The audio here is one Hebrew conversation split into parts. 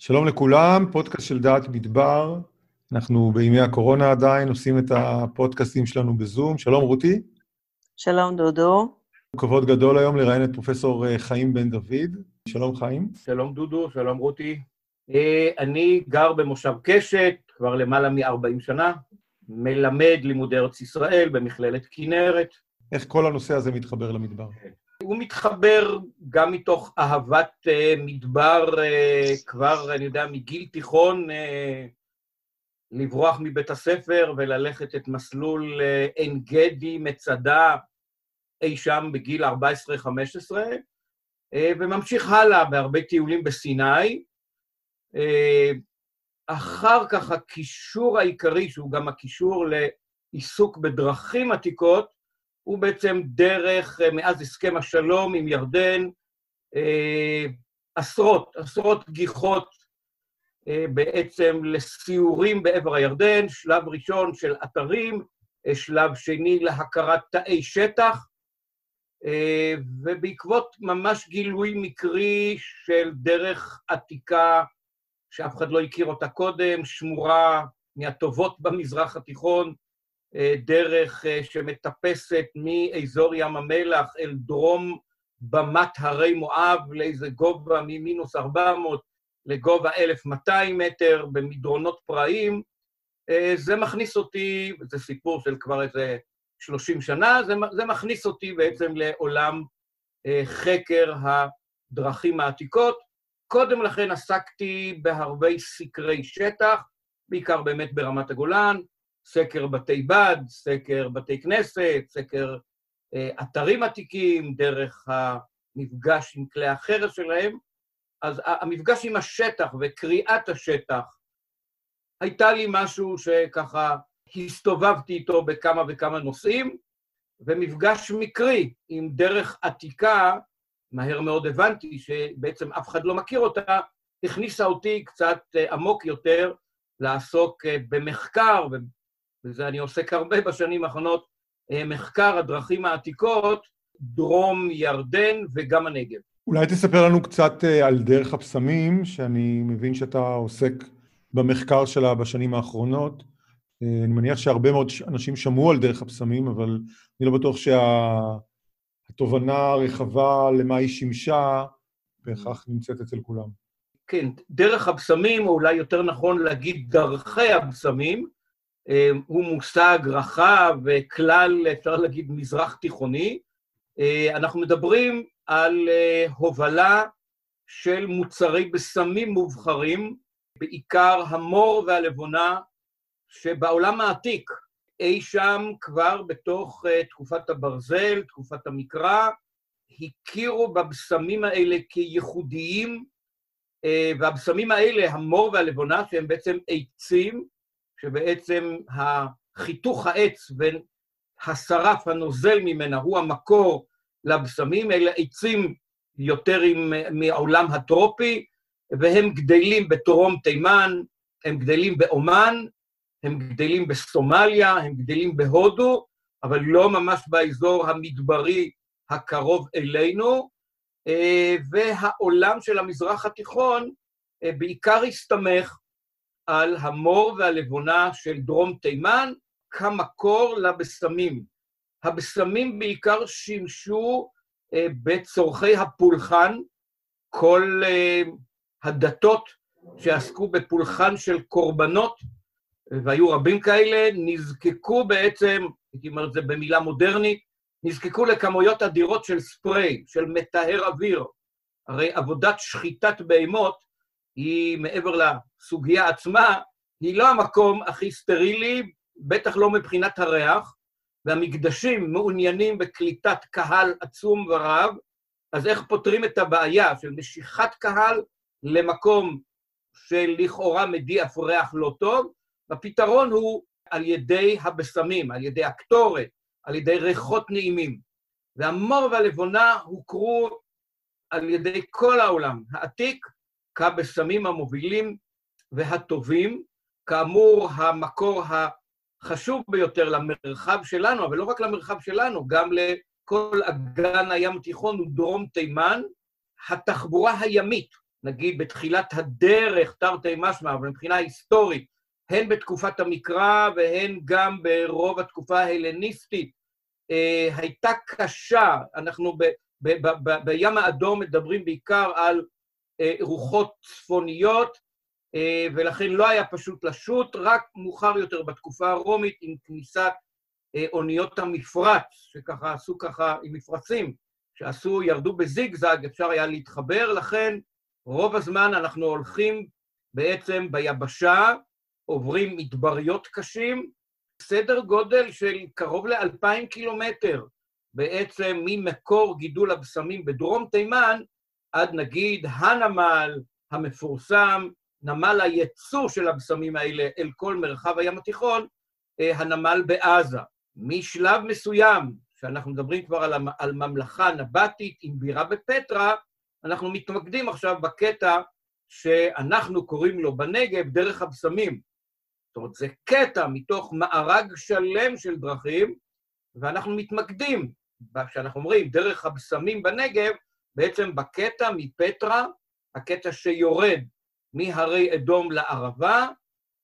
שלום לכולם, פודקאסט של דעת מדבר. אנחנו בימי הקורונה עדיין עושים את הפודקאסטים שלנו בזום. שלום, רותי. שלום, דודו. כבוד גדול היום לראיין את פרופסור אה, חיים בן דוד. שלום, חיים. שלום, דודו, שלום, רותי. אה, אני גר במושב קשת כבר למעלה מ-40 שנה, מלמד לימודי ארץ ישראל במכללת כנרת. איך כל הנושא הזה מתחבר למדבר? הוא מתחבר גם מתוך אהבת uh, מדבר uh, כבר, אני יודע, מגיל תיכון, uh, לברוח מבית הספר וללכת את מסלול עין גדי, מצדה, אי שם בגיל 14-15, uh, וממשיך הלאה בהרבה טיולים בסיני. אחר כך הקישור העיקרי, שהוא גם הקישור לעיסוק בדרכים עתיקות, הוא בעצם דרך, אה, מאז הסכם השלום עם ירדן, אה, עשרות, עשרות גיחות אה, בעצם לסיורים בעבר הירדן, שלב ראשון של אתרים, שלב שני להכרת תאי שטח, ובעקבות ממש גילוי מקרי של דרך עתיקה שאף אחד לא הכיר אותה קודם, שמורה מהטובות במזרח התיכון, דרך אה, שמטפסת מאזור ים המלח אל דרום במת הרי מואב, לאיזה גובה ממינוס 400 לגובה 1,200 מטר במדרונות פראיים, אה, זה מכניס אותי, זה סיפור של כבר איזה 30 שנה, זה, זה מכניס אותי בעצם לעולם חקר הדרכים העתיקות. קודם לכן עסקתי בהרבה סקרי שטח, בעיקר באמת ברמת הגולן, סקר בתי בד, סקר בתי כנסת, סקר אה, אתרים עתיקים, דרך המפגש עם כלי החרס שלהם. אז המפגש עם השטח וקריאת השטח, הייתה לי משהו שככה הסתובבתי איתו בכמה וכמה נושאים, ומפגש מקרי עם דרך עתיקה, מהר מאוד הבנתי שבעצם אף אחד לא מכיר אותה, הכניסה אותי קצת אה, עמוק יותר לעסוק אה, במחקר וזה אני עוסק הרבה בשנים האחרונות, אה, מחקר הדרכים העתיקות, דרום ירדן וגם הנגב. אולי תספר לנו קצת אה, על דרך הבשמים, שאני מבין שאתה עוסק במחקר שלה בשנים האחרונות. אה, אני מניח שהרבה מאוד אנשים שמעו על דרך הבשמים, אבל אני לא בטוח שהתובנה שה... הרחבה למה היא שימשה בהכרח נמצאת אצל כולם. כן, דרך הבשמים, או אולי יותר נכון להגיד דרכי הבשמים, הוא מושג רחב וכלל, אפשר להגיד, מזרח תיכוני. אה, אנחנו מדברים על אה, הובלה של מוצרי בשמים מובחרים, בעיקר המור והלבונה, שבעולם העתיק, אי שם כבר בתוך תקופת הברזל, תקופת המקרא, הכירו בבשמים האלה כייחודיים, והבשמים האלה, המור והלבונה, שהם בעצם עצים, שבעצם חיתוך העץ והשרף הנוזל ממנה הוא המקור לבשמים, אלה עצים יותר עם, מהעולם הטרופי, והם גדלים בטרום תימן, הם גדלים באומן, הם גדלים בסומליה, הם גדלים בהודו, אבל לא ממש באזור המדברי הקרוב אלינו, אה, והעולם של המזרח התיכון אה, בעיקר הסתמך על המור והלבונה של דרום תימן כמקור לבשמים. הבשמים בעיקר שימשו אה, בצורכי הפולחן, כל אה, הדתות שעסקו בפולחן של קורבנות, והיו רבים כאלה, נזקקו בעצם, הייתי אומר את זה במילה מודרנית, נזקקו לכמויות אדירות של ספרי, של מטהר אוויר. הרי עבודת שחיטת בהמות היא מעבר לסוגיה עצמה, היא לא המקום הכי סטרילי, בטח לא מבחינת הריח, והמקדשים מעוניינים בקליטת קהל עצום ורב, אז איך פותרים את הבעיה של משיכת קהל למקום שלכאורה מדיח ריח לא טוב? הפתרון הוא על ידי הבשמים, על ידי הקטורת, על ידי ריחות נעימים. והמור והלבונה הוכרו על ידי כל העולם העתיק כבשמים המובילים והטובים. כאמור, המקור החשוב ביותר למרחב שלנו, אבל לא רק למרחב שלנו, גם לכל אגן הים התיכון הוא דרום תימן, התחבורה הימית נגיד בתחילת הדרך, תרתי משמע, אבל מבחינה היסטורית, הן בתקופת המקרא והן גם ברוב התקופה ההלניסטית, אה, הייתה קשה. אנחנו ב, ב, ב, בים האדום מדברים בעיקר על רוחות צפוניות, אה, ולכן לא היה פשוט לשוט, רק מאוחר יותר בתקופה הרומית עם כניסת אה, אוניות המפרץ, שככה עשו ככה עם מפרצים, שעשו, ירדו בזיגזג, אפשר היה להתחבר, לכן רוב הזמן אנחנו הולכים בעצם ביבשה, עוברים מדבריות קשים, סדר גודל של קרוב לאלפיים קילומטר, בעצם ממקור גידול הבשמים בדרום תימן עד נגיד הנמל המפורסם, נמל הייצוא של הבשמים האלה אל כל מרחב הים התיכון, אה, הנמל בעזה. משלב מסוים, שאנחנו מדברים כבר על, על ממלכה נבטית עם בירה בפטרה, אנחנו מתמקדים עכשיו בקטע שאנחנו קוראים לו בנגב דרך הבשמים. זאת אומרת, זה קטע מתוך מארג שלם של דרכים, ואנחנו מתמקדים, כשאנחנו אומרים דרך הבשמים בנגב, בעצם בקטע מפטרה, הקטע שיורד מהרי אדום לערבה,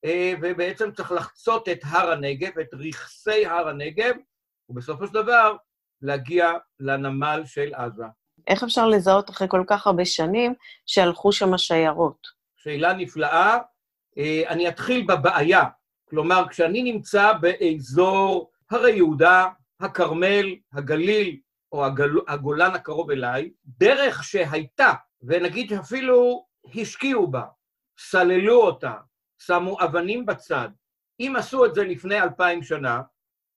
אה, ובעצם צריך לחצות את הר הנגב, את רכסי הר הנגב, ובסופו של דבר להגיע לנמל של עזה. איך אפשר לזהות אחרי כל כך הרבה שנים שהלכו שם השיירות? שאלה נפלאה. אה, אני אתחיל בבעיה. כלומר, כשאני נמצא באזור הרי יהודה, הכרמל, הגליל, או הגל... הגולן הקרוב אליי, דרך שהייתה, ונגיד אפילו השקיעו בה, סללו אותה, שמו אבנים בצד. אם עשו את זה לפני אלפיים שנה,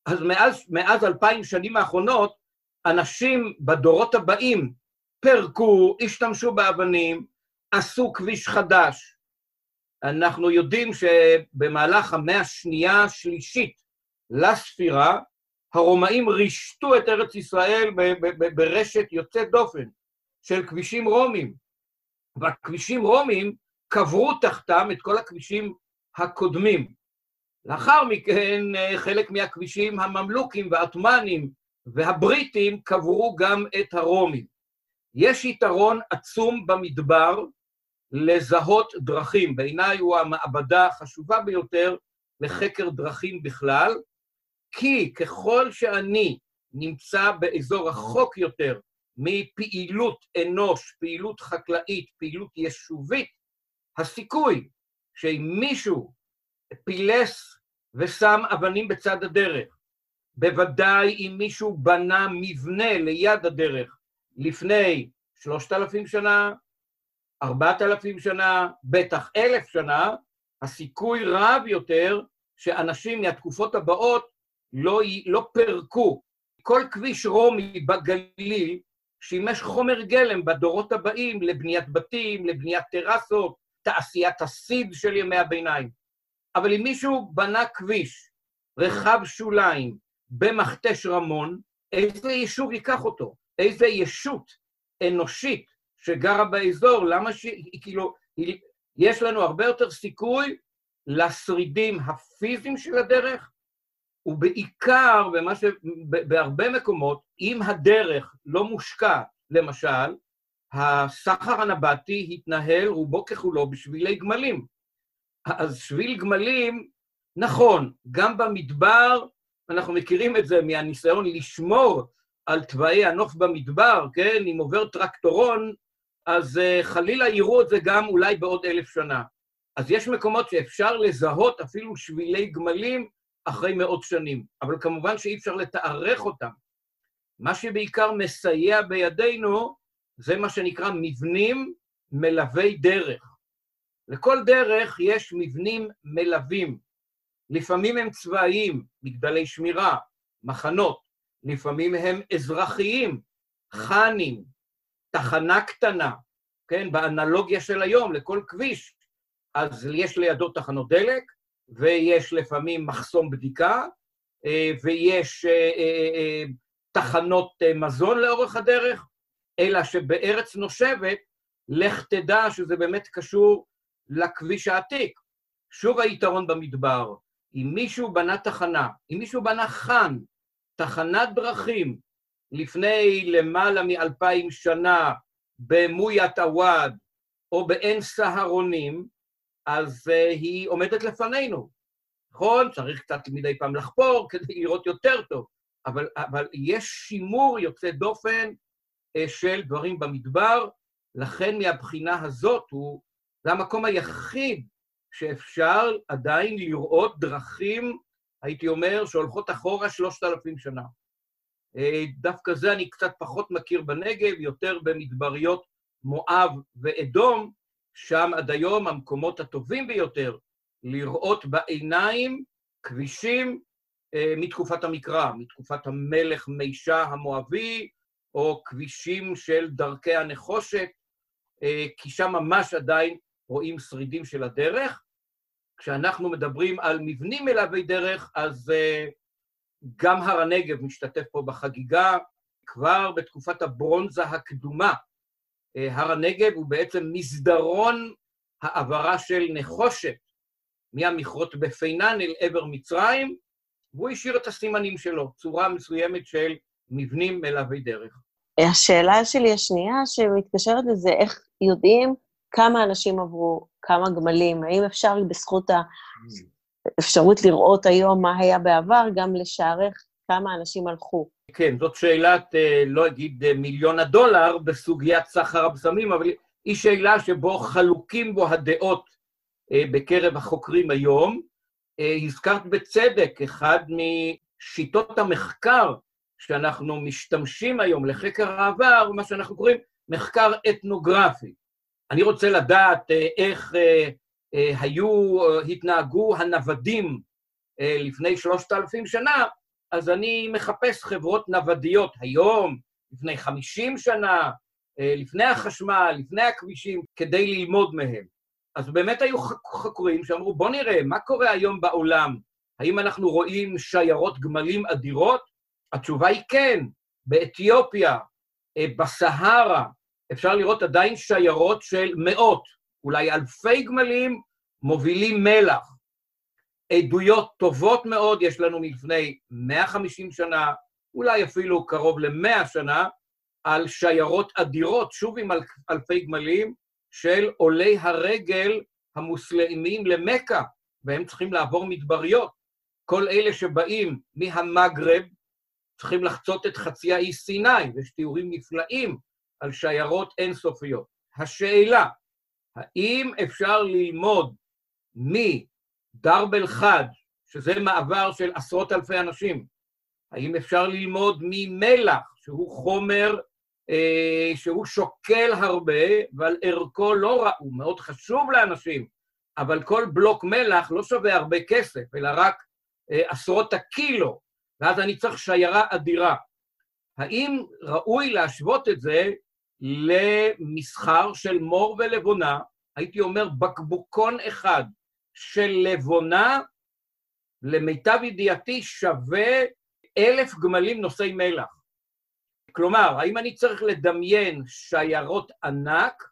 אז מאז, מאז אלפיים שנים האחרונות, אנשים בדורות הבאים פרקו, השתמשו באבנים, עשו כביש חדש. אנחנו יודעים שבמהלך המאה השנייה השלישית לספירה, הרומאים רישתו את ארץ ישראל ברשת יוצאת דופן של כבישים רומים. והכבישים רומים קברו תחתם את כל הכבישים הקודמים. לאחר מכן, חלק מהכבישים הממלוכים והעות'מאנים והבריטים קברו גם את הרומים. יש יתרון עצום במדבר לזהות דרכים. בעיניי הוא המעבדה החשובה ביותר לחקר דרכים בכלל, כי ככל שאני נמצא באזור רחוק יותר מפעילות אנוש, פעילות חקלאית, פעילות יישובית, הסיכוי שאם מישהו פילס ושם אבנים בצד הדרך, בוודאי אם מישהו בנה מבנה ליד הדרך לפני שלושת אלפים שנה, ארבעת אלפים שנה, בטח אלף שנה, הסיכוי רב יותר שאנשים מהתקופות הבאות לא, לא פירקו. כל כביש רומי בגליל שימש חומר גלם בדורות הבאים לבניית בתים, לבניית טרסות, תעשיית הסיד של ימי הביניים. אבל אם מישהו בנה כביש רחב שוליים במכתש רמון, איזה יישוב ייקח אותו? איזה ישות אנושית שגרה באזור, למה ש... כאילו, יש לנו הרבה יותר סיכוי לשרידים הפיזיים של הדרך, ובעיקר, במה ש... בהרבה מקומות, אם הדרך לא מושקעת, למשל, הסחר הנבטי התנהל רובו ככולו בשבילי גמלים. אז שביל גמלים, נכון, גם במדבר, אנחנו מכירים את זה מהניסיון לשמור על תוואי הנוף במדבר, כן? אם עובר טרקטורון, אז uh, חלילה יראו את זה גם אולי בעוד אלף שנה. אז יש מקומות שאפשר לזהות אפילו שבילי גמלים אחרי מאות שנים, אבל כמובן שאי אפשר לתארך אותם. מה שבעיקר מסייע בידינו זה מה שנקרא מבנים מלווי דרך. לכל דרך יש מבנים מלווים. לפעמים הם צבאיים, מגדלי שמירה, מחנות, לפעמים הם אזרחיים, חאנים, תחנה קטנה, כן, באנלוגיה של היום, לכל כביש. אז יש לידו תחנות דלק, ויש לפעמים מחסום בדיקה, אה, ויש אה, אה, תחנות מזון לאורך הדרך, אלא שבארץ נושבת, לך תדע שזה באמת קשור לכביש העתיק. שוב היתרון במדבר, אם מישהו בנה תחנה, אם מישהו בנה חאן, תחנת דרכים, לפני למעלה מאלפיים שנה במוית עוואד, או באין סהרונים, אז uh, היא עומדת לפנינו. נכון? צריך קצת מדי פעם לחפור כדי לראות יותר טוב, אבל, אבל יש שימור יוצא דופן uh, של דברים במדבר, לכן מהבחינה הזאת הוא, זה המקום היחיד שאפשר עדיין לראות דרכים, הייתי אומר, שהולכות אחורה שלושת אלפים שנה. אה, דווקא זה אני קצת פחות מכיר בנגב, יותר במדבריות מואב ואדום, שם עד היום המקומות הטובים ביותר לראות בעיניים כבישים אה, מתקופת המקרא, מתקופת המלך מישה המואבי, או כבישים של דרכי הנחושת, אה, כי שם ממש עדיין רואים שרידים של הדרך. כשאנחנו מדברים על מבנים מלווי דרך, אז uh, גם הר הנגב משתתף פה בחגיגה. כבר בתקופת הברונזה הקדומה, הר הנגב הוא בעצם מסדרון העברה של נחושת מהמכרות בפינן אל עבר מצרים, והוא השאיר את הסימנים שלו, צורה מסוימת של מבנים מלווי דרך. השאלה שלי השנייה שמתקשרת לזה, איך יודעים כמה אנשים עברו, כמה גמלים, האם אפשר בזכות האפשרות לראות היום מה היה בעבר, גם לשערך כמה אנשים הלכו? כן, זאת שאלת, אה, לא אגיד אה, מיליון הדולר בסוגיית סחר הבשמים, אבל היא שאלה שבו חלוקים בו הדעות אה, בקרב החוקרים היום. הזכרת בצדק, אחד משיטות המחקר שאנחנו משתמשים היום לחקר העבר, מה שאנחנו קוראים מחקר אתנוגרפי. אני רוצה לדעת איך היו, התנהגו הנוודים לפני שלושת אלפים שנה, אז אני מחפש חברות נוודיות היום, לפני חמישים שנה, לפני החשמל, לפני הכבישים, כדי ללמוד מהם. אז באמת היו חוקרים שאמרו, בואו נראה, מה קורה היום בעולם? האם אנחנו רואים שיירות גמלים אדירות? התשובה היא כן. באתיופיה, בסהרה, אפשר לראות עדיין שיירות של מאות, אולי אלפי גמלים מובילים מלח. עדויות טובות מאוד יש לנו מלפני 150 שנה, אולי אפילו קרוב ל-100 שנה, על שיירות אדירות, שוב עם אלפי גמלים, של עולי הרגל המוסלמים למכה, והם צריכים לעבור מדבריות. כל אלה שבאים מהמגרב צריכים לחצות את חצי האי סיני, ויש תיאורים נפלאים על שיירות אינסופיות. השאלה, האם אפשר ללמוד מדרב אל-חד, שזה מעבר של עשרות אלפי אנשים, האם אפשר ללמוד ממלח, שהוא חומר אה, שהוא שוקל הרבה, אבל ערכו לא רע, הוא מאוד חשוב לאנשים, אבל כל בלוק מלח לא שווה הרבה כסף, אלא רק אה, עשרות הקילו, ואז אני צריך שיירה אדירה. האם ראוי להשוות את זה למסחר של מור ולבונה, הייתי אומר בקבוקון אחד של לבונה, למיטב ידיעתי שווה אלף גמלים נושאי מלח. כלומר, האם אני צריך לדמיין שיירות ענק,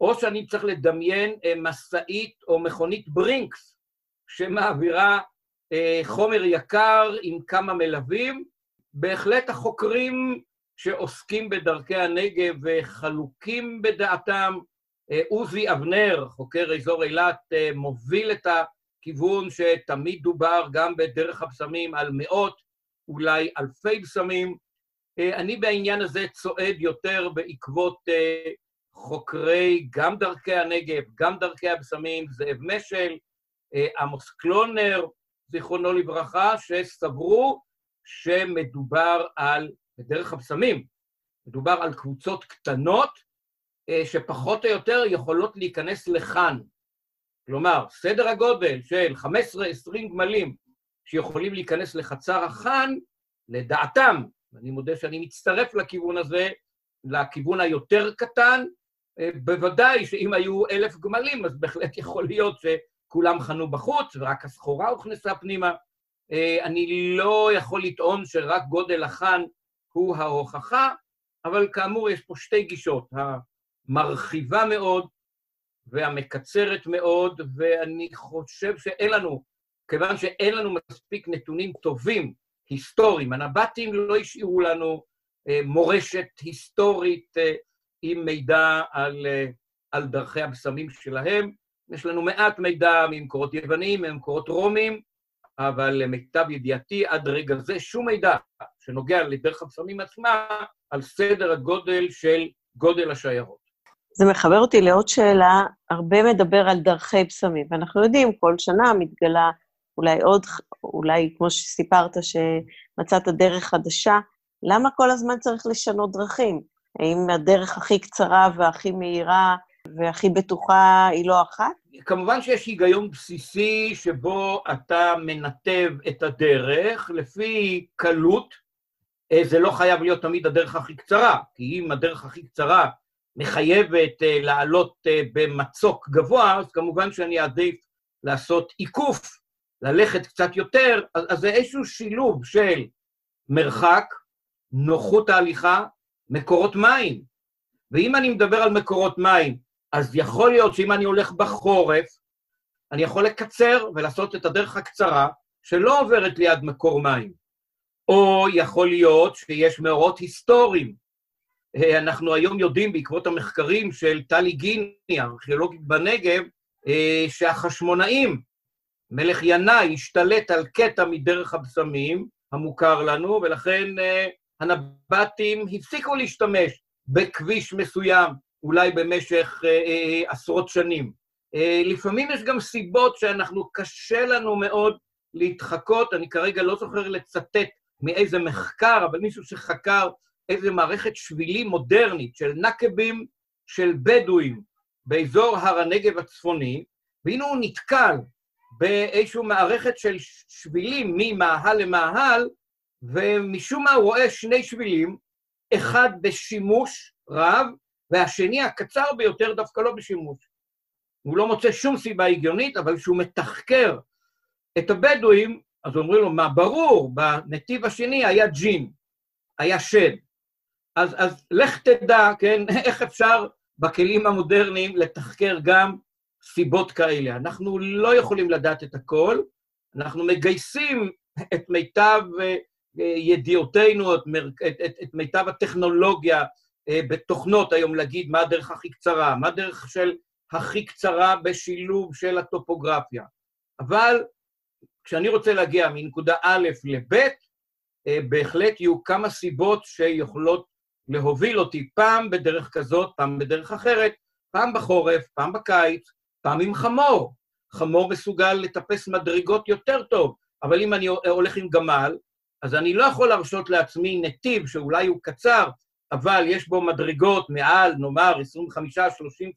או שאני צריך לדמיין אה, משאית או מכונית ברינקס שמעבירה אה, חומר יקר עם כמה מלווים, בהחלט החוקרים שעוסקים בדרכי הנגב וחלוקים בדעתם. אה, עוזי אבנר, חוקר אזור אילת, אה, מוביל את הכיוון שתמיד דובר גם בדרך הבשמים על מאות, אולי אלפי בשמים. אה, אני בעניין הזה צועד יותר בעקבות חוקרי גם דרכי הנגב, גם דרכי הבשמים, זאב משל, עמוס קלונר, זיכרונו לברכה, שסברו שמדובר על בדרך הבשמים. מדובר על קבוצות קטנות שפחות או יותר יכולות להיכנס לכאן. כלומר, סדר הגודל של 15-20 גמלים שיכולים להיכנס לחצר החאן, לדעתם, ואני מודה שאני מצטרף לכיוון הזה, לכיוון היותר קטן, אה, בוודאי שאם היו אלף גמלים, אז בהחלט יכול להיות שכולם חנו בחוץ ורק הסחורה הוכנסה פנימה. אה, אני לא יכול לטעון שרק גודל החאן הוא ההוכחה, אבל כאמור יש פה שתי גישות, המרחיבה מאוד והמקצרת מאוד, ואני חושב שאין לנו, כיוון שאין לנו מספיק נתונים טובים, היסטוריים, הנבטים לא השאירו לנו אה, מורשת היסטורית אה, עם מידע על, אה, על דרכי הבשמים שלהם. יש לנו מעט מידע ממקורות יוונים, ממקורות רומים, אבל למיטב ידיעתי, עד רגע זה שום מידע שנוגע לדרך הבשמים עצמה על סדר הגודל של גודל השיירות. זה מחבר אותי לעוד שאלה, הרבה מדבר על דרכי בשמים, ואנחנו יודעים, כל שנה מתגלה אולי עוד, אולי כמו שסיפרת, שמצאת דרך חדשה, למה כל הזמן צריך לשנות דרכים? האם הדרך הכי קצרה והכי מהירה והכי בטוחה היא לא אחת? כמובן שיש היגיון בסיסי שבו אתה מנתב את הדרך לפי קלות. אה, זה לא חייב להיות תמיד הדרך הכי קצרה, כי אם הדרך הכי קצרה מחייבת אה, לעלות אה, במצוק גבוה, אז כמובן שאני אעדיף לעשות עיקוף, ללכת קצת יותר, אז, זה איזשהו שילוב של מרחק, נוחות ההליכה, מקורות מים. ואם אני מדבר על מקורות מים, אז יכול להיות שאם אני הולך בחורף, אני יכול לקצר ולעשות את הדרך הקצרה, שלא עוברת ליד מקור מים. או יכול להיות שיש מאורות היסטוריים. אה, אנחנו היום יודעים, בעקבות המחקרים של טלי גיני, הארכיאולוגית בנגב, אה, שהחשמונאים, מלך ינאי, השתלט על קטע מדרך הבשמים, המוכר לנו, ולכן אה, הנבטים הפסיקו להשתמש בכביש מסוים, אולי במשך עשרות שנים. לפעמים יש גם סיבות שאנחנו, קשה לנו מאוד להתחקות, אני כרגע לא זוכר לצטט מאיזה מחקר, אבל מישהו שחקר איזה מערכת שבילים מודרנית של נקבים של בדואים באזור הר הנגב הצפוני, והנה הוא נתקל באיזושהי מערכת של שבילים ממאהל למאהל, ומשום מה הוא רואה שני שבילים, אחד בשימוש רב, והשני, הקצר ביותר, דווקא לא בשימוש. הוא לא מוצא שום סיבה הגיונית, אבל כשהוא מתחקר את הבדואים, אז אומרים לו, מה, ברור, בנתיב השני היה ג'ין, היה שד. אז, אז לך תדע, כן, איך אפשר בכלים המודרניים לתחקר גם סיבות כאלה. אנחנו לא יכולים לדעת את הכל, אנחנו מגייסים את מיטב אה, ידיעותינו, את, את, את, את מיטב הטכנולוגיה אה, בתוכנות היום להגיד מה הדרך הכי קצרה, מה הדרך של הכי קצרה בשילוב של הטופוגרפיה. אבל כשאני רוצה להגיע מנקודה א' לב', אה, בהחלט יהיו כמה סיבות שיכולות להוביל אותי פעם בדרך כזאת, פעם בדרך אחרת, פעם בחורף, פעם בקיץ, פעם עם חמור. חמור מסוגל לטפס מדרגות יותר טוב, אבל אם אני הולך עם גמל, אז אני לא יכול להרשות לעצמי נתיב שאולי הוא קצר, אבל יש בו מדרגות מעל, נאמר, 25-30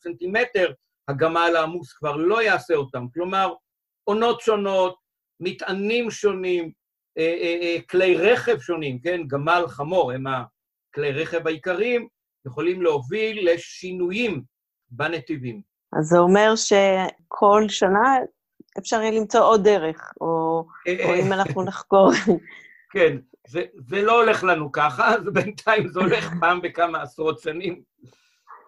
סנטימטר, הגמל העמוס כבר לא יעשה אותם. כלומר, עונות שונות, מטענים שונים, אה, אה, אה, כלי רכב שונים, כן? גמל, חמור, הם הכלי רכב העיקריים, יכולים להוביל לשינויים בנתיבים. אז זה אומר שכל שנה אפשר יהיה למצוא עוד דרך, או, או אם אנחנו נחקור. כן, זה, זה לא הולך לנו ככה, אז בינתיים זה הולך פעם בכמה עשרות שנים.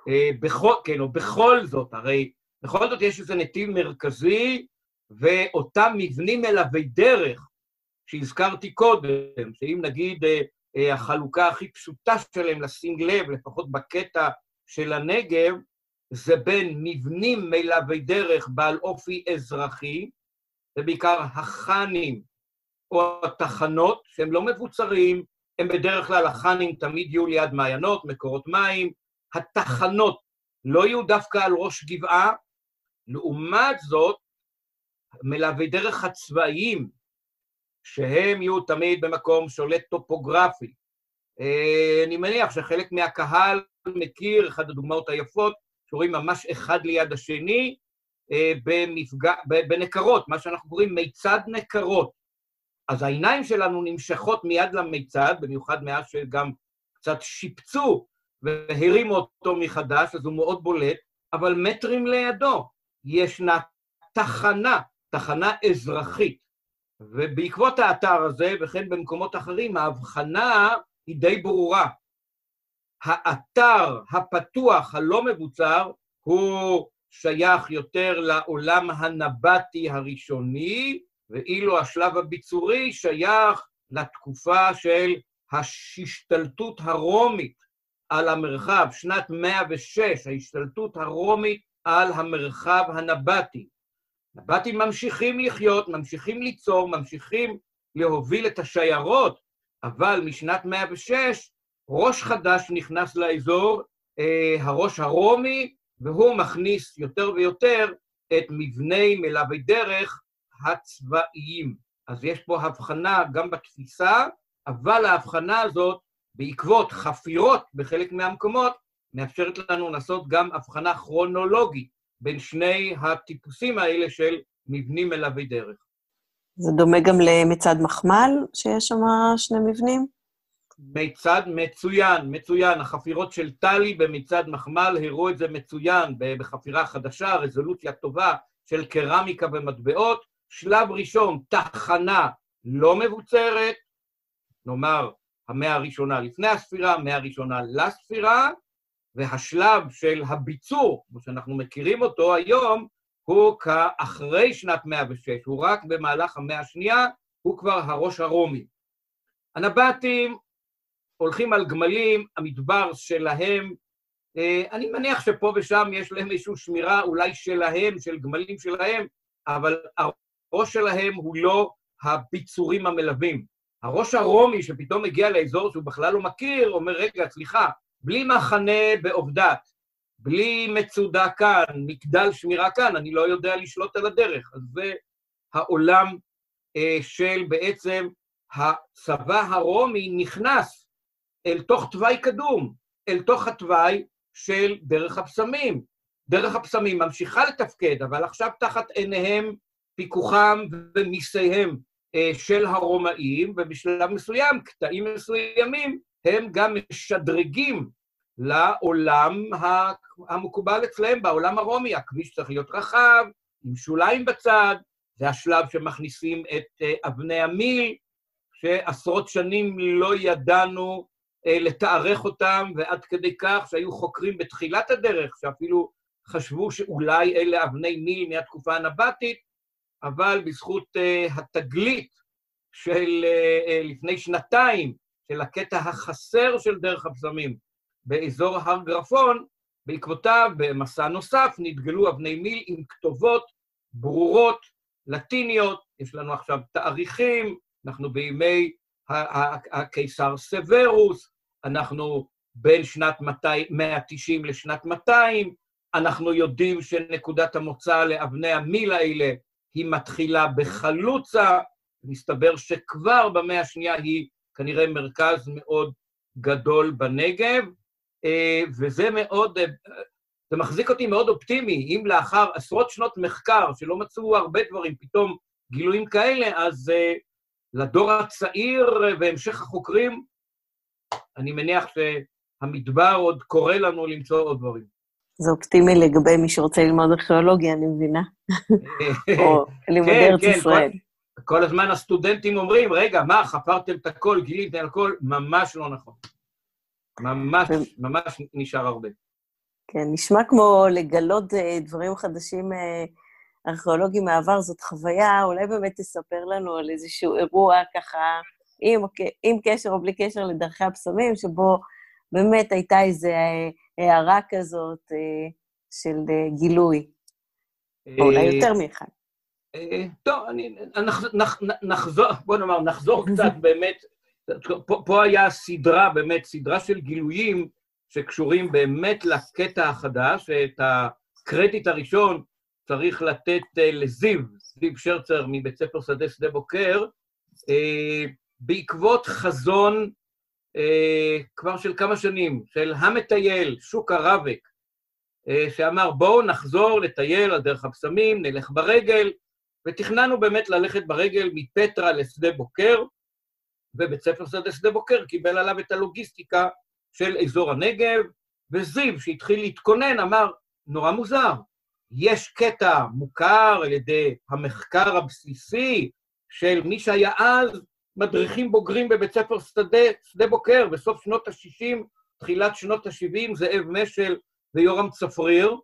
אה, בכל, כן, או בכל זאת, הרי בכל זאת יש איזה נתיב מרכזי, ואותם מבנים מלווי דרך שהזכרתי קודם, שאם נגיד אה, אה, החלוקה הכי פשוטה שלהם, לשים לב, לפחות בקטע של הנגב, זה בין מבנים מלווי דרך בעל אופי אזרחי, ובעיקר החאנים או התחנות, שהם לא מבוצרים, הם בדרך כלל, החאנים תמיד יהיו ליד מעיינות, מקורות מים, התחנות לא יהיו דווקא על ראש גבעה, לעומת זאת, מלווי דרך הצבאיים, שהם יהיו תמיד במקום שולט טופוגרפי. אה, אני מניח שחלק מהקהל מכיר, אחת הדוגמאות היפות, שרואים ממש אחד ליד השני, אה, במפגע, בנקרות, מה שאנחנו קוראים מיצד נקרות. אז העיניים שלנו נמשכות מיד למיצד, במיוחד מאז שגם קצת שיפצו והרימו אותו מחדש, אז הוא מאוד בולט, אבל מטרים לידו ישנה תחנה, תחנה אזרחית. ובעקבות האתר הזה, וכן במקומות אחרים, ההבחנה היא די ברורה. האתר הפתוח, הלא מבוצר, הוא שייך יותר לעולם הנבטי הראשוני, ואילו השלב הביצורי שייך לתקופה של השתלטות הרומית על המרחב, שנת 106, ההשתלטות הרומית על המרחב הנבטי. נבטים ממשיכים לחיות, ממשיכים ליצור, ממשיכים להוביל את השיירות, אבל משנת 106 ראש חדש נכנס לאזור, אה, הראש הרומי, והוא מכניס יותר ויותר את מבני מלווי דרך הצבאיים. אז יש פה הבחנה גם בתפיסה, אבל ההבחנה הזאת, בעקבות חפירות בחלק מהמקומות, מאפשרת לנו לעשות גם הבחנה כרונולוגית בין שני הטיפוסים האלה של מבנים מלווי דרך. זה דומה גם למצעד מחמל, שיש שם שני מבנים? מיצד מצוין, מצוין. החפירות של טלי במצעד מחמל הראו את זה מצוין בחפירה חדשה, רזולוציה טובה של קרמיקה ומטבעות. שלב ראשון, תחנה לא מבוצרת, נאמר, המאה הראשונה לפני הספירה, המאה הראשונה לספירה, והשלב של הביצור, כמו שאנחנו מכירים אותו היום, הוא כאחרי שנת 106, הוא רק במהלך המאה השנייה, הוא כבר הראש הרומי. הנבטים הולכים על גמלים, המדבר שלהם, אה, אני מניח שפה ושם יש להם איזושהי שמירה אולי שלהם, של גמלים שלהם, אבל הראש שלהם הוא לא הביצורים המלווים. הראש הרומי שפתאום מגיע לאזור שהוא בכלל לא מכיר, אומר, רגע, סליחה, בלי מחנה בעובדת, בלי מצודה כאן, מגדל שמירה כאן, אני לא יודע לשלוט על הדרך. אז זה העולם אה, של בעצם הצבא הרומי נכנס אל תוך תוואי קדום, אל תוך התוואי של דרך הבשמים. דרך הבשמים ממשיכה לתפקד, אבל עכשיו תחת עיניהם, פיקוחם ומיסיהם אה, של הרומאים, ובשלב מסוים, קטעים מסוימים, הם גם משדרגים לעולם המקובל אצלם, בעולם הרומי. הכביש צריך להיות רחב, עם שוליים בצד, זה השלב שמכניסים את אה, אבני המיל, שעשרות שנים לא ידענו אה, לתארך אותם, ועד כדי כך שהיו חוקרים בתחילת הדרך, שאפילו חשבו שאולי אלה אבני מיל מהתקופה הנבטית, אבל בזכות uh, התגלית של לפני שנתיים, של הקטע החסר של דרך הבשמים. באזור הר גרפון, בעקבותיו, במסע נוסף, נתגלו אבני מיל עם כתובות ברורות, לטיניות, יש לנו עכשיו תאריכים, אנחנו בימי הקיסר סוורוס, אנחנו בין שנת 190 לשנת 200, אנחנו יודעים שנקודת המוצא לאבני המיל האלה היא מתחילה בחלוצה, מסתבר שכבר במאה השנייה היא כנראה מרכז מאוד גדול בנגב, אה, וזה מאוד, אה, זה מחזיק אותי מאוד אופטימי. אם לאחר עשרות שנות מחקר, שלא מצאו הרבה דברים, פתאום גילויים כאלה, אז אה, לדור הצעיר והמשך החוקרים, אני מניח שהמדבר עוד קורא לנו למצוא עוד דברים. זה אופטימי לגבי מי שרוצה ללמוד ארכיאולוגיה, אני מבינה. או לימודי כן, ארץ כן, ישראל. כל, הזמן הסטודנטים אומרים, רגע, מה, חפרתם את הכל, גיליתם הכל? ממש לא נכון. ממש, ממש נשאר הרבה. כן, נשמע כמו לגלות אה, דברים חדשים אה, ארכיאולוגיים מהעבר, זאת חוויה, אולי באמת תספר לנו על איזשהו אירוע ככה, עם, עם קשר או בלי קשר לדרכי הבשמים, שבו באמת הייתה איזו אה, הערה כזאת של גילוי, או אולי יותר מאחד. טוב, אני, נחזור, בוא נאמר, נחזור קצת באמת פה, פה היה סדרה, באמת, סדרה של גילויים שקשורים באמת לקטע החדש, את הקרדיט הראשון צריך לתת uh, לזיו, זיו שרצר מבית ספר שדה שדה בוקר, uh, בעקבות חזון uh, כבר של כמה שנים, של המטייל, שוק הרווק, שאמר בואו נחזור לטייל על דרך הבשמים, נלך ברגל, ותכננו באמת ללכת ברגל מפטרה לשדה בוקר, ובית ספר שדה שדה בוקר קיבל עליו את הלוגיסטיקה של אזור הנגב, וזיו, שהתחיל להתכונן, אמר, נורא מוזר, יש קטע מוכר על ידי המחקר הבסיסי של מי שהיה אז מדריכים בוגרים בבית ספר שדה, שדה בוקר בסוף שנות ה-60, תחילת שנות ה-70, זאב משל ויורם צפריר,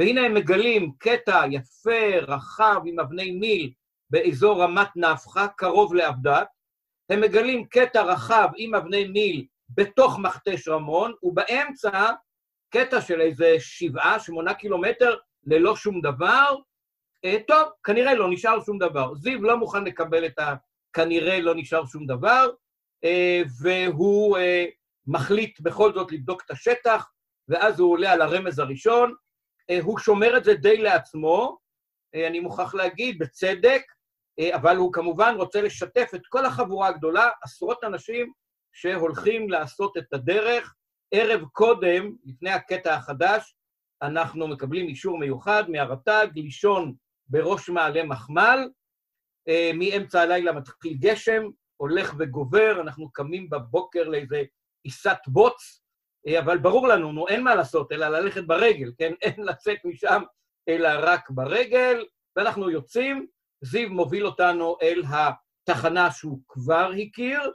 והנה הם מגלים קטע יפה, רחב, עם אבני מיל, באזור רמת נפחא, קרוב לעבדת, הם מגלים קטע רחב עם אבני מיל בתוך מכתש רמון, ובאמצע קטע של איזה שבעה, שמונה קילומטר ללא שום דבר. אה, טוב, כנראה לא נשאר שום דבר. זיו לא מוכן לקבל את ה... כנראה לא נשאר שום דבר, אה, והוא אה, מחליט בכל זאת לבדוק את השטח, ואז הוא עולה על הרמז הראשון. הוא שומר את זה די לעצמו, אני מוכרח להגיד, בצדק, אבל הוא כמובן רוצה לשתף את כל החבורה הגדולה, עשרות אנשים שהולכים לעשות את הדרך. ערב קודם, לפני הקטע החדש, אנחנו מקבלים אישור מיוחד מהרט"ג לישון בראש מעלה מחמל. אה, מאמצע הלילה מתחיל גשם, הולך וגובר, אנחנו קמים בבוקר לאיזה עיסת בוץ, אה, אבל ברור לנו, נו, אין מה לעשות, אלא ללכת ברגל, כן? אין לצאת משם, אלא רק ברגל, ואנחנו יוצאים, זיו מוביל אותנו אל התחנה שהוא כבר הכיר,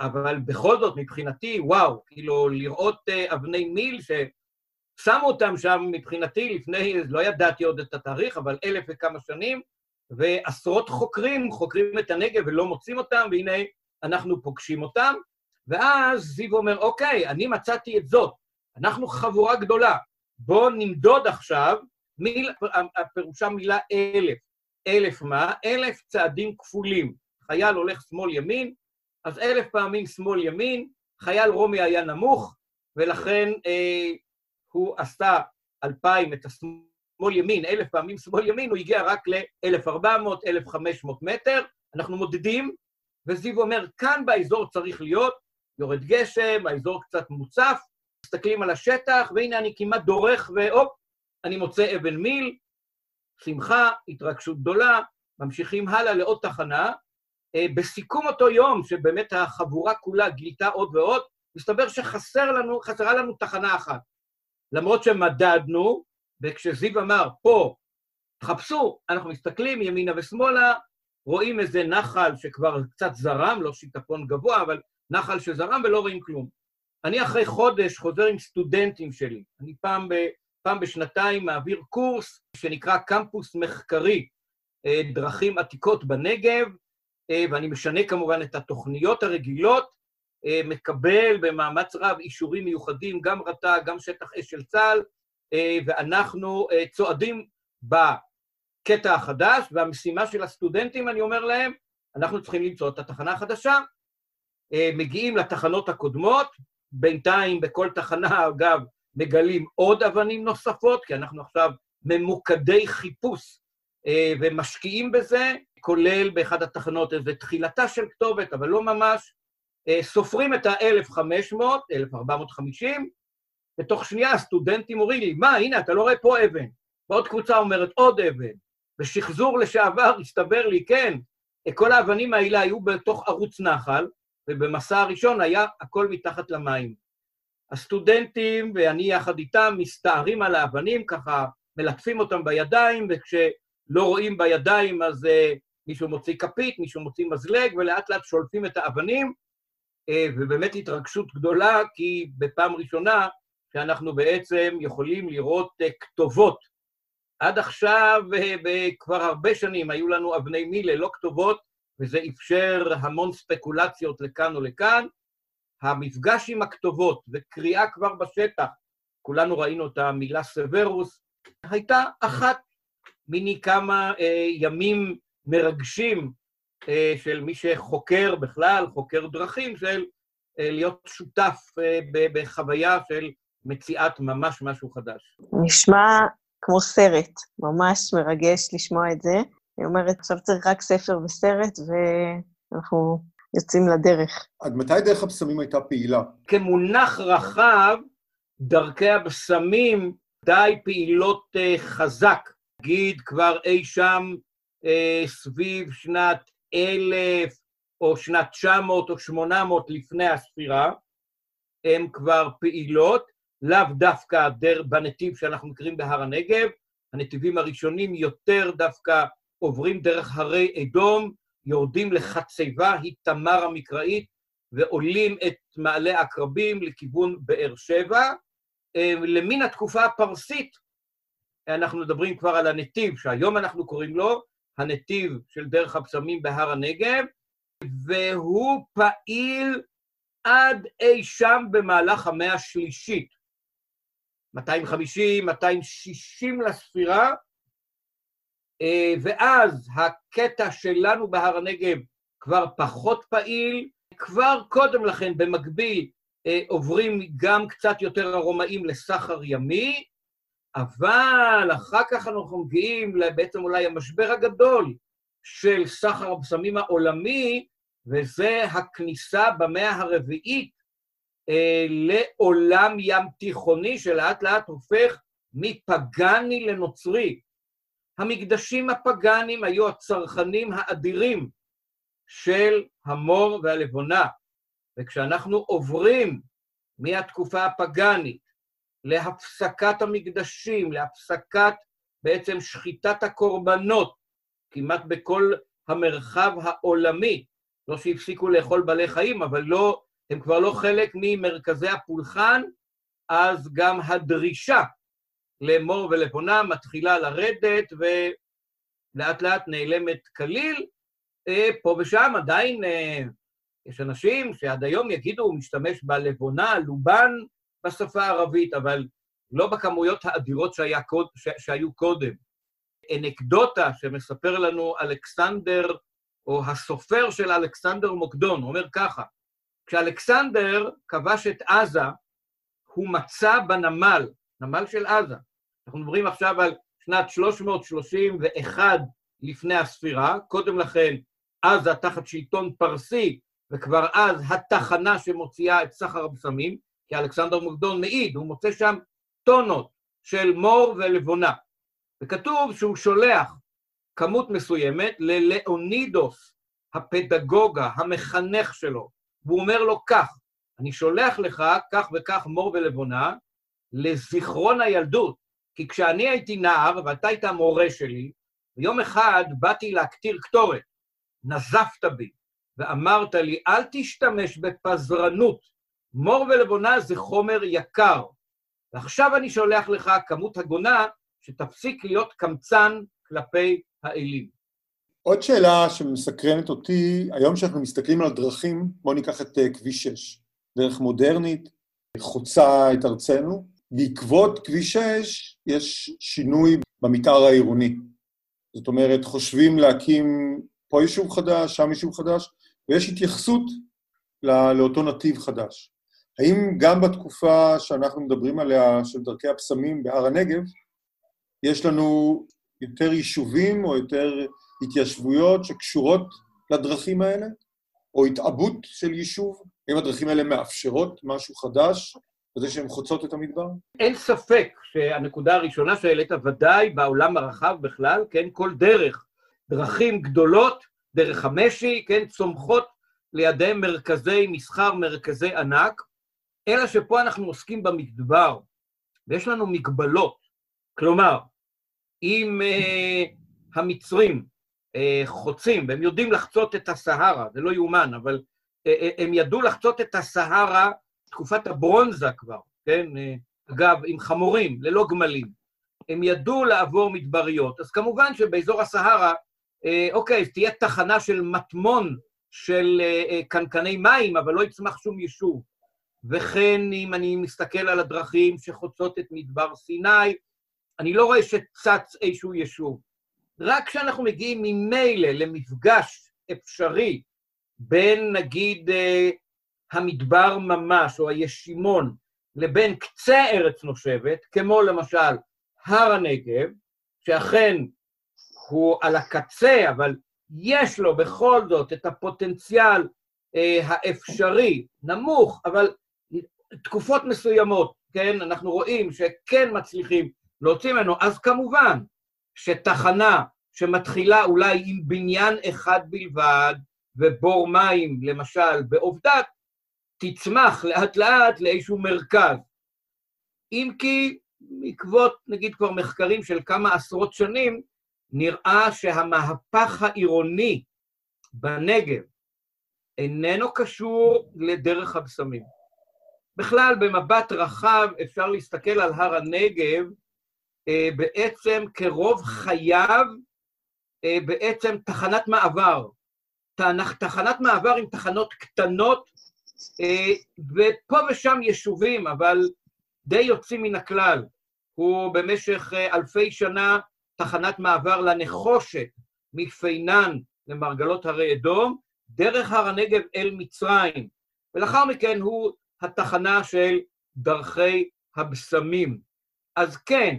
אבל בכל זאת, מבחינתי, וואו, כאילו, לראות uh, אבני מיל ששמו אותם שם, מבחינתי, לפני, לא ידעתי עוד את התאריך, אבל אלף וכמה שנים, ועשרות חוקרים חוקרים את הנגב ולא מוצאים אותם, והנה אנחנו פוגשים אותם. ואז זיו אומר, אוקיי, אני מצאתי את זאת, אנחנו חבורה גדולה, בואו נמדוד עכשיו, מיל, הפירושה מילה אלף. אלף מה? אלף צעדים כפולים. חייל הולך שמאל-ימין, אז אלף פעמים שמאל-ימין, חייל רומי היה נמוך, ולכן אה, הוא עשה אלפיים את השמאל-ימין, אלף פעמים שמאל-ימין, הוא הגיע רק ל-1,400, 1,500 מטר, אנחנו מודדים, וזיו אומר, כאן באזור צריך להיות, יורד גשם, האזור קצת מוצף, מסתכלים על השטח, והנה אני כמעט דורך, והופ, אני מוצא אבן מיל, שמחה, התרגשות גדולה, ממשיכים הלאה לעוד תחנה, אה, בסיכום אותו יום, שבאמת החבורה כולה גילתה עוד ועוד, מסתבר שחסרה לנו, לנו תחנה אחת. למרות שמדדנו, וכשזיו אמר, פה, תחפשו, אנחנו מסתכלים ימינה ושמאלה, רואים איזה נחל שכבר קצת זרם, לא שיטפון גבוה, אבל נחל שזרם ולא רואים כלום. אני אחרי חודש חוזר עם סטודנטים שלי. אני פעם, ב, פעם בשנתיים מעביר קורס שנקרא קמפוס מחקרי, אה, דרכים עתיקות בנגב, אה, ואני משנה כמובן את התוכניות הרגילות, אה, מקבל במאמץ רב אישורים מיוחדים, גם רט"ג, גם שטח אש של צה"ל, ואנחנו צועדים בקטע החדש, והמשימה של הסטודנטים, אני אומר להם, אנחנו צריכים למצוא את התחנה החדשה. מגיעים לתחנות הקודמות, בינתיים בכל תחנה, אגב, מגלים עוד אבנים נוספות, כי אנחנו עכשיו ממוקדי חיפוש ומשקיעים בזה, כולל באחד התחנות איזו תחילתה של כתובת, אבל לא ממש. אה, סופרים את ה-1500, 1450, ותוך שנייה הסטודנטים אומרים לי, מה, הנה, אתה לא רואה פה אבן. ועוד קבוצה אומרת, עוד אבן. בשחזור לשעבר הסתבר לי, כן, כל האבנים האלה היו בתוך ערוץ נחל, ובמסע הראשון היה הכל מתחת למים. הסטודנטים, ואני יחד איתם, מסתערים על האבנים, ככה מלטפים אותם בידיים, וכשלא רואים בידיים אז uh, מישהו מוציא כפית, מישהו מוציא מזלג, ולאט לאט שולפים את האבנים, אה, ובאמת התרגשות גדולה, כי בפעם ראשונה שאנחנו בעצם יכולים לראות אה, כתובות. עד עכשיו, אה, כבר הרבה שנים, היו לנו אבני מי ללא כתובות, וזה אפשר המון ספקולציות לכאן או לכאן. המפגש עם הכתובות וקריאה כבר בשטח, כולנו ראינו את המילה סוורוס, הייתה אחת מיני כמה אה, ימים מרגשים אה, של מי שחוקר בכלל, חוקר דרכים, של אה, להיות שותף אה, בחוויה של מציאת ממש משהו חדש. נשמע כמו סרט, ממש מרגש לשמוע את זה. אני אומרת, עכשיו צריך רק ספר וסרט, ואנחנו יוצאים לדרך. עד מתי דרך הבשמים הייתה פעילה? כמונח רחב, דרכי הבשמים די פעילות חזק. נגיד כבר אי שם אה, סביב שנת אלף או שנת 900 או 800 לפני הספירה, הן כבר פעילות, לאו דווקא דר, בנתיב שאנחנו מכירים בהר הנגב, הנתיבים הראשונים יותר דווקא עוברים דרך הרי אדום, יורדים לחציבה, היא תמר המקראית, ועולים את מעלה עקרבים לכיוון באר שבע. אה, למין התקופה הפרסית, אנחנו מדברים כבר על הנתיב, שהיום אנחנו קוראים לו הנתיב של דרך הבשמים בהר הנגב, והוא פעיל עד אי שם במהלך המאה השלישית. 250, 260 לספירה, ואז הקטע שלנו בהר הנגב כבר פחות פעיל, כבר קודם לכן, במקביל, אה, עוברים גם קצת יותר הרומאים לסחר ימי, אבל אחר כך אנחנו מגיעים בעצם אולי המשבר הגדול של סחר הבשמים העולמי, וזה הכניסה במאה הרביעית אה, לעולם ים תיכוני, שלאט לאט הופך מפגני לנוצרי. המקדשים הפגאנים היו הצרכנים האדירים של המור והלבונה, וכשאנחנו עוברים מהתקופה הפגאנית להפסקת המקדשים, להפסקת בעצם שחיטת הקורבנות, כמעט בכל המרחב העולמי, לא שהפסיקו לאכול בעלי חיים, אבל לא, הם כבר לא חלק ממרכזי הפולחן, אז גם הדרישה למור ולבונה מתחילה לרדת ולאט לאט נעלמת כליל. אה, פה ושם עדיין אה, יש אנשים שעד היום יגידו, הוא משתמש בלבונה, לובן בשפה הערבית, אבל לא בכמויות האדירות קוד, ש, שהיו קודם. אנקדוטה שמספר לנו אלכסנדר, או הסופר של אלכסנדר מוקדון, אומר ככה, כשאלכסנדר כבש את עזה, הוא מצא בנמל, נמל של עזה, אנחנו מדברים עכשיו על שנת 331 לפני הספירה, קודם לכן עזה תחת שלטון פרסי, וכבר אז התחנה שמוציאה את סחר הבשמים, כי אלכסנדר מוקדון מעיד, הוא מוצא שם טונות של מור ולבונה. וכתוב שהוא שולח כמות מסוימת ללאונידוס, הפדגוגה, המחנך שלו, והוא אומר לו כך, אני שולח לך כך וכך מור ולבונה לזיכרון הילדות, כי כשאני הייתי נער, ואתה היית המורה שלי, ויום אחד באתי להקטיר קטורת, נזפת בי, ואמרת לי, אל תשתמש בפזרנות, מור ולבונה זה חומר יקר, ועכשיו אני שולח לך כמות הגונה שתפסיק להיות קמצן כלפי האלים. עוד שאלה שמסקרנת אותי, היום שאנחנו מסתכלים על דרכים, בואו ניקח את אה, כביש 6, דרך מודרנית, חוצה את ארצנו, בעקבות כביש 6 יש שינוי במתאר העירוני. זאת אומרת, חושבים להקים פה יישוב חדש, שם יישוב חדש, ויש התייחסות לא, לאותו נתיב חדש. האם גם בתקופה שאנחנו מדברים עליה, של דרכי הפסמים בהר הנגב, יש לנו יותר יישובים או יותר התיישבויות שקשורות לדרכים האלה, או התעבות של יישוב? האם הדרכים האלה מאפשרות משהו חדש בזה שהן חוצות את המדבר? אין ספק שהנקודה הראשונה שהעלית, ודאי בעולם הרחב בכלל, כן, כל דרך, דרכים גדולות, דרך המשי, כן, צומחות לידיהם מרכזי מסחר, מרכזי ענק, אלא שפה אנחנו עוסקים במדבר, ויש לנו מגבלות. כלומר, אם uh, המצרים uh, חוצים, והם יודעים לחצות את הסהרה, זה לא יאומן, אבל uh, הם ידעו לחצות את הסהרה תקופת הברונזה כבר, כן? אגב, עם חמורים, ללא גמלים. הם ידעו לעבור מדבריות. אז כמובן שבאזור הסהרה, אוקיי, תהיה תחנה של מטמון של קנקני מים, אבל לא יצמח שום יישוב. וכן, אם אני מסתכל על הדרכים שחוצות את מדבר סיני, אני לא רואה שצץ איזשהו יישוב. רק כשאנחנו מגיעים ממילא למפגש אפשרי בין, נגיד, אה, המדבר ממש, או הישימון, לבין קצה ארץ נושבת, כמו למשל הר הנגב, שאכן הוא על הקצה, אבל יש לו בכל זאת את הפוטנציאל אה, האפשרי, נמוך, אבל תקופות מסוימות, כן, אנחנו רואים שכן מצליחים להוציא ממנו, אז כמובן שתחנה שמתחילה אולי עם בניין אחד בלבד, ובור מים, למשל, בעובדת, תצמח לאט לאט לאיזשהו מרכז. אם כי בעקבות, נגיד, כבר מחקרים של כמה עשרות שנים, נראה שהמהפך העירוני בנגב איננו קשור לדרך הבשמים. בכלל, במבט רחב אפשר להסתכל על הר הנגב אה, בעצם כרוב חייו, אה, בעצם תחנת מעבר. תחנת מעבר עם תחנות קטנות ופה ושם יישובים, אבל די יוצאים מן הכלל. הוא במשך אלפי שנה תחנת מעבר לנחושת מפינן למרגלות הרי אדום, דרך הר הנגב אל מצרים, ולאחר מכן הוא התחנה של דרכי הבשמים. אז כן,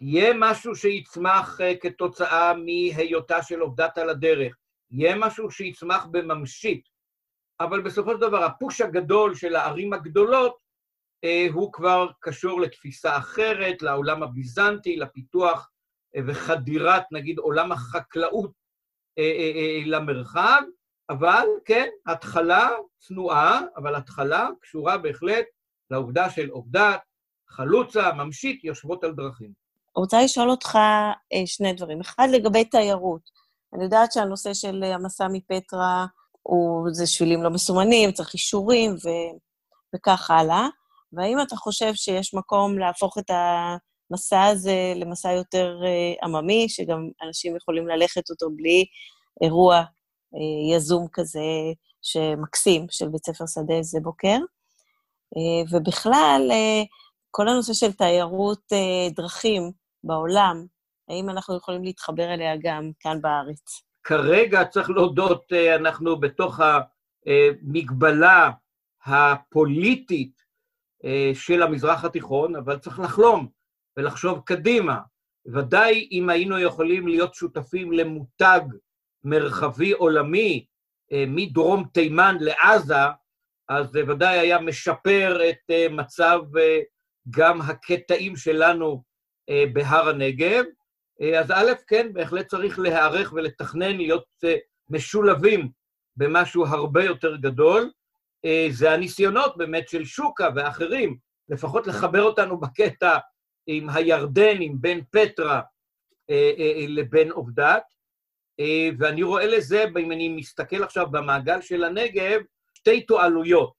יהיה משהו שיצמח uh, כתוצאה מהיותה של עובדת על הדרך, יהיה משהו שיצמח בממשית, אבל בסופו של דבר הפוש הגדול של הערים הגדולות uh, הוא כבר קשור לתפיסה אחרת, לעולם הביזנטי, לפיתוח uh, וחדירת, נגיד, עולם החקלאות למרחב, אבל כן, התחלה צנועה, אבל התחלה קשורה בהחלט לעובדה של עובדת, חלוצה, ממשית, יושבות על דרכים. רוצה לשאול אותך אה, שני דברים. אחד, לגבי תיירות. אני יודעת שהנושא של המסע מפטרה הוא, זה שבילים לא מסומנים, צריך אישורים ו, וכך הלאה. והאם אתה חושב שיש מקום להפוך את המסע הזה למסע יותר uh, עממי, שגם אנשים יכולים ללכת אותו בלי אירוע uh, יזום כזה שמקסים, של בית ספר שדה זה בוקר? Uh, ובכלל, uh, כל הנושא של תיירות uh, דרכים, בעולם, האם אנחנו יכולים להתחבר אליה גם כאן בארץ? כרגע, צריך להודות, אה, אנחנו בתוך המגבלה הפוליטית אה, של המזרח התיכון, אבל צריך לחלום ולחשוב קדימה. ודאי אם היינו יכולים להיות שותפים למותג מרחבי עולמי אה, מדרום תימן לעזה, אז זה ודאי היה משפר את מצב גם הקטעים שלנו אה, בהר הנגב. אה, אז א', כן, בהחלט צריך להיערך ולתכנן להיות אה, משולבים במשהו הרבה יותר גדול. זה הניסיונות באמת של שוקה ואחרים, לפחות לחבר אותנו בקטע עם הירדן, עם בין פטרה לבין עובדת. ואני רואה לזה, אם אני מסתכל עכשיו במעגל של הנגב, שתי תועלויות.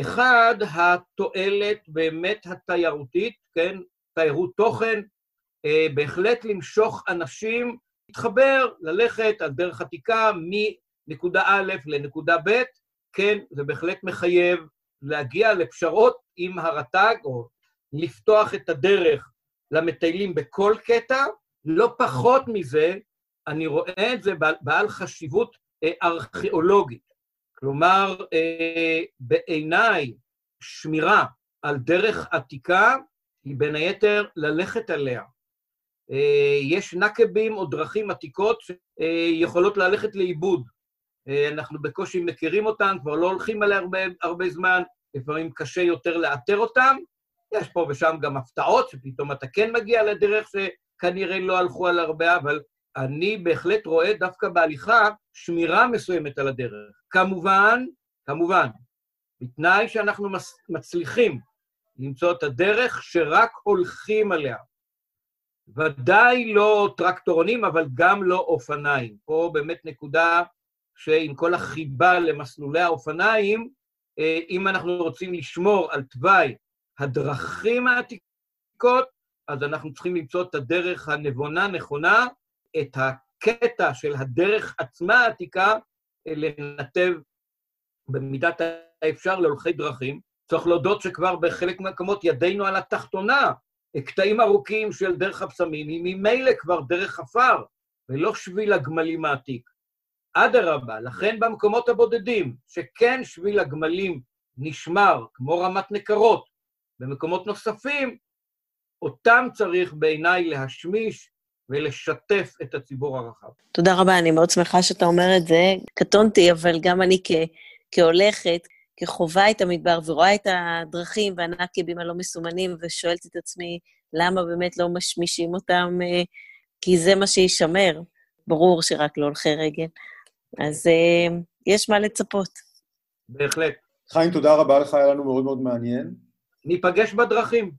אחד, התועלת באמת התיירותית, כן, תיירות תוכן, אה, בהחלט למשוך אנשים, להתחבר, ללכת על דרך עתיקה מנקודה א' לנקודה ב', כן, זה בהחלט מחייב להגיע לפשרות עם הרט"ג, או לפתוח את הדרך למטיילים בכל קטע. לא פחות מזה, אני רואה את זה בעל חשיבות אה, ארכיאולוגית. כלומר, אה, בעיניי, שמירה על דרך עתיקה היא בין היתר ללכת עליה. אה, יש נקבים או דרכים עתיקות שיכולות ללכת לאיבוד. אה, אנחנו בקושי מכירים אותן, כבר לא הולכים עליה הרבה, הרבה זמן, לפעמים קשה יותר לאתר אותן. יש פה ושם גם הפתעות, שפתאום אתה כן מגיע לדרך שכנראה לא הלכו על הרבה, אבל אני בהחלט רואה דווקא בהליכה שמירה מסוימת על הדרך. כמובן, כמובן, בתנאי שאנחנו מצליחים למצוא את הדרך שרק הולכים עליה. ודאי לא טרקטורונים, אבל גם לא אופניים. פה באמת נקודה שעם כל החיבה למסלולי האופניים, אה, אם אנחנו רוצים לשמור על תוואי הדרכים העתיקות, אז אנחנו צריכים למצוא את הדרך הנבונה, נכונה, את הקטע של הדרך עצמה העתיקה, אה, לנתב במידת האפשר להולכי דרכים. צריך להודות שכבר בחלק מהמקומות ידינו על התחתונה, קטעים ארוכים של דרך הבשמים היא ממילא כבר דרך עפר, ולא שביל הגמלים העתיק. אדרבה, לכן במקומות הבודדים, שכן שביל הגמלים נשמר, כמו רמת נקרות, במקומות נוספים, אותם צריך בעיניי להשמיש ולשתף את הציבור הרחב. תודה רבה, אני מאוד שמחה שאתה אומר את זה. קטונתי, אבל גם אני כ- כהולכת, כחווה את המדבר ורואה את הדרכים והנקבים הלא מסומנים, ושואלת את עצמי, למה באמת לא משמישים אותם? אה, כי זה מה שישמר. ברור שרק להולכי רגל. אז uh, יש מה לצפות. בהחלט. חיים, תודה רבה לך, היה לנו מאוד מאוד מעניין. ניפגש בדרכים.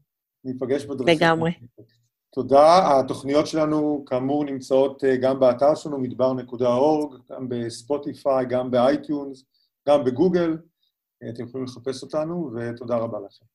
ניפגש בדרכים. לגמרי. תודה. התוכניות שלנו, כאמור, נמצאות אה, גם באתר שלנו, מדבר.org, גם בספוטיפיי, גם באייטיונס, גם בגוגל. אתם יכולים לחפש אותנו, ותודה רבה לכם.